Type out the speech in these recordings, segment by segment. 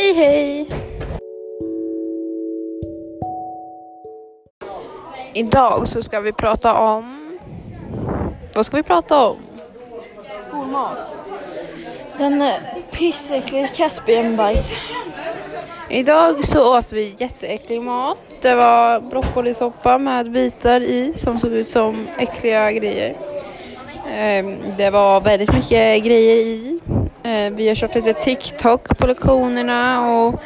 Hej hej! Idag så ska vi prata om... Vad ska vi prata om? Skolmat. Den är pissäcklig Caspianbajs. Idag så åt vi jätteäcklig mat. Det var broccolisoppa med bitar i som såg ut som äckliga grejer. Ehm, Det var väldigt mycket grejer i. Eh, vi har kört lite TikTok på lektionerna och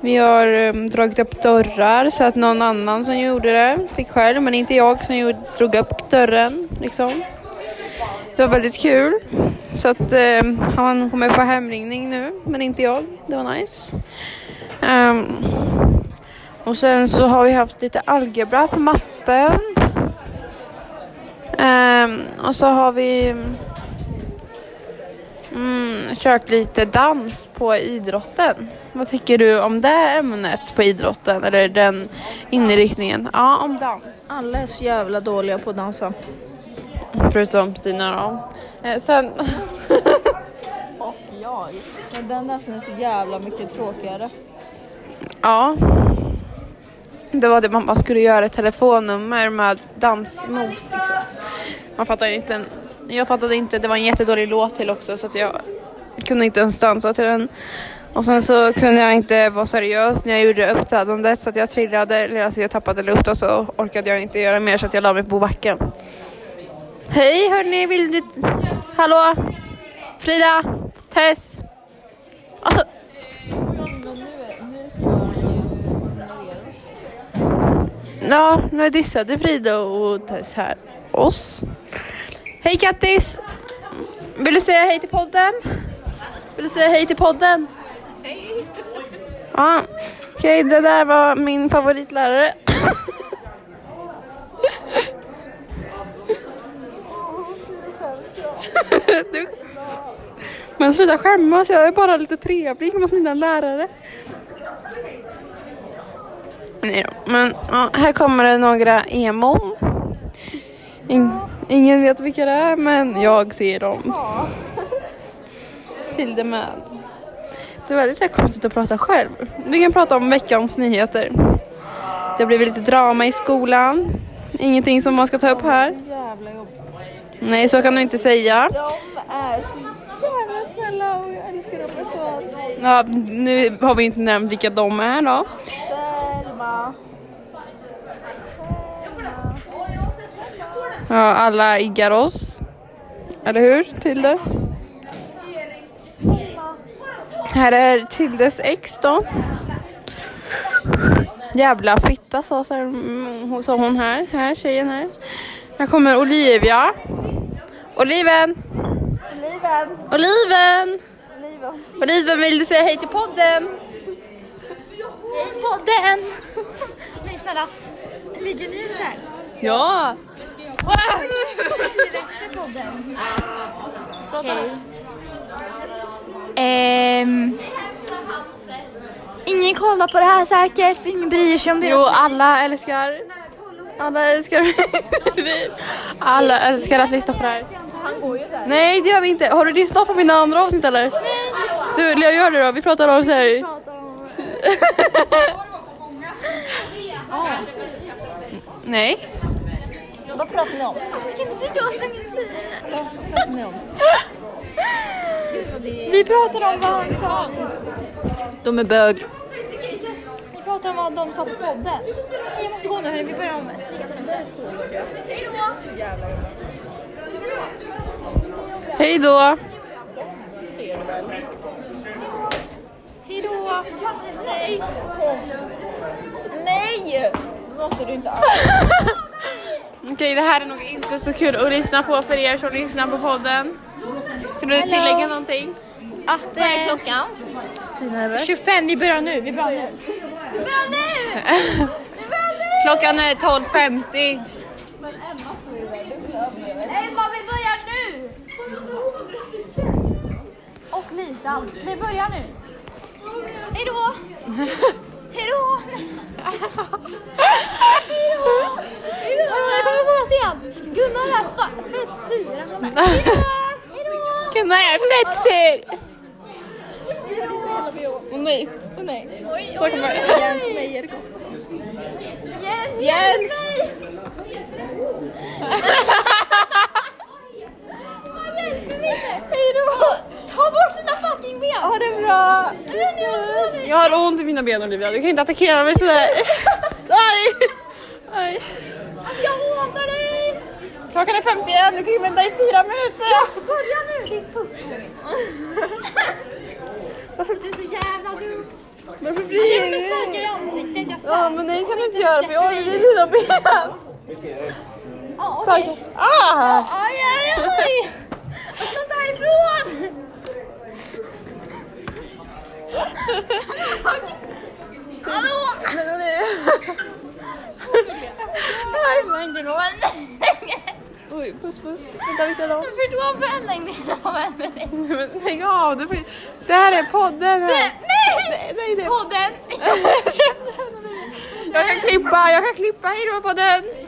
vi har ehm, dragit upp dörrar så att någon annan som gjorde det fick själv men inte jag som gjorde, drog upp dörren liksom. Det var väldigt kul. Så att eh, han kommer få hemringning nu men inte jag. Det var nice. Um, och sen så har vi haft lite algebra på matten. Um, och så har vi mm, kört lite dans på idrotten. Vad tycker du om det ämnet på idrotten eller den inriktningen? Ja, om dans. Alla är så jävla dåliga på att dansa. Förutom Stina då. Eh, sen, Och jag. Men den dansen är så jävla mycket tråkigare. ja. Det var det mamma skulle göra ett telefonnummer med dansmoves liksom. Man fattar inte. Jag fattade inte, det var en jättedålig låt till också så att jag kunde inte ens dansa till den. Och sen så kunde jag inte vara seriös när jag gjorde uppträdandet så att jag trillade, eller alltså jag tappade luft och så orkade jag inte göra mer så att jag la mig på backen. Hej hörni, vill ni... Hallå? Frida? Tess? Alltså, nu, ja, nu dissade Frida och Tess här oss. Hej Kattis! Vill du säga hej till podden? Vill du säga hej till podden? Hej! Ja, okej det där var min favoritlärare. Du- Men sluta skämmas, jag är bara lite trevlig mot mina lärare. Nej då. Men ja, här kommer det några emon. In, ingen vet vilka det är men jag ser dem. Till det med. Det är väldigt så konstigt att prata själv. Vi kan prata om veckans nyheter. Det har blivit lite drama i skolan. Ingenting som man ska ta upp här. Nej, så kan du inte säga. De är så jävla snälla och jag älskar dem allt. Ja, nu har vi inte nämnt vilka de är då. Selma. Ja, alla iggar oss. Eller hur, Tilde? Här är Tildes ex då. Jävla fitta sa, mm, hon- sa hon här, här tjejen här. Här kommer Olivia. Oliven! Liven. Oliven! Liven. Oliven vill du säga hej till podden? Hej podden! Nej snälla, ligger ni ute här? Ja! Okej. Ehm, ingen kollar på det här säkert för ingen bryr sig om det. Jo, alla älskar... Alla älskar... alla älskar att lyssna på det här. Nej det gör vi inte. Har du lyssnat på mina andra avsnitt eller? Du, jag gör det då. Vi pratar om så här. Nej. Vad pratar ni om? Jag fick inte förstå vad han säger. Vad pratar ni om? Gud vad det är... Vi pratar om vad han sa. De är bög. Vi pratar om vad de sa på podden. Nej, Jag måste gå nu hörni, vi börjar om. Hej då. Hejdå! Nej! Kom! Nej! Det måste du inte alls. Okej, det här är nog inte så kul att lyssna på för er som lyssnar på podden. Ska du tillägga någonting? Att, Vad är eh, klockan? 25, vi börjar nu. Vi börjar nu. Vi börjar nu! Klockan är 12.50. Emma, vi börjar nu! Och Lisa, vi börjar nu. Hej då! Hej då! Hej då! Jag kommer komma sen. Gunnar är fett sur. Han kommer. Hej då! Hej då! Gunnar är fett sur. Nej. Åh nej. Oj, Så kommer Jens Meyer. Jens! Jens! Hejdå! Ta bort dina fucking ben! Ha det bra! Jag har ont i mina ben Olivia, du kan inte attackera mig sådär. Aj. Alltså jag hatar dig! Klockan är 51, du kan ju vänta i fyra minuter. Börja nu din pucko! Varför, Du är så jävla dum! varför Jag blir vill sparka i det? ansiktet, jag svär. Ja men nej kan du inte göra för jag har vid dina ben. Ja, Sparka. okej. Ah! Aj, aj, aj! Jag ska ta härifrån! Hallå! Men det- Oj, puss puss. Vänta vi ska då. Varför tog förlängningen av en Men Lägg av, du får det här är podden. Här. Nej! Nej, det Podden! Jag kan klippa, jag kan klippa. Hej då podden.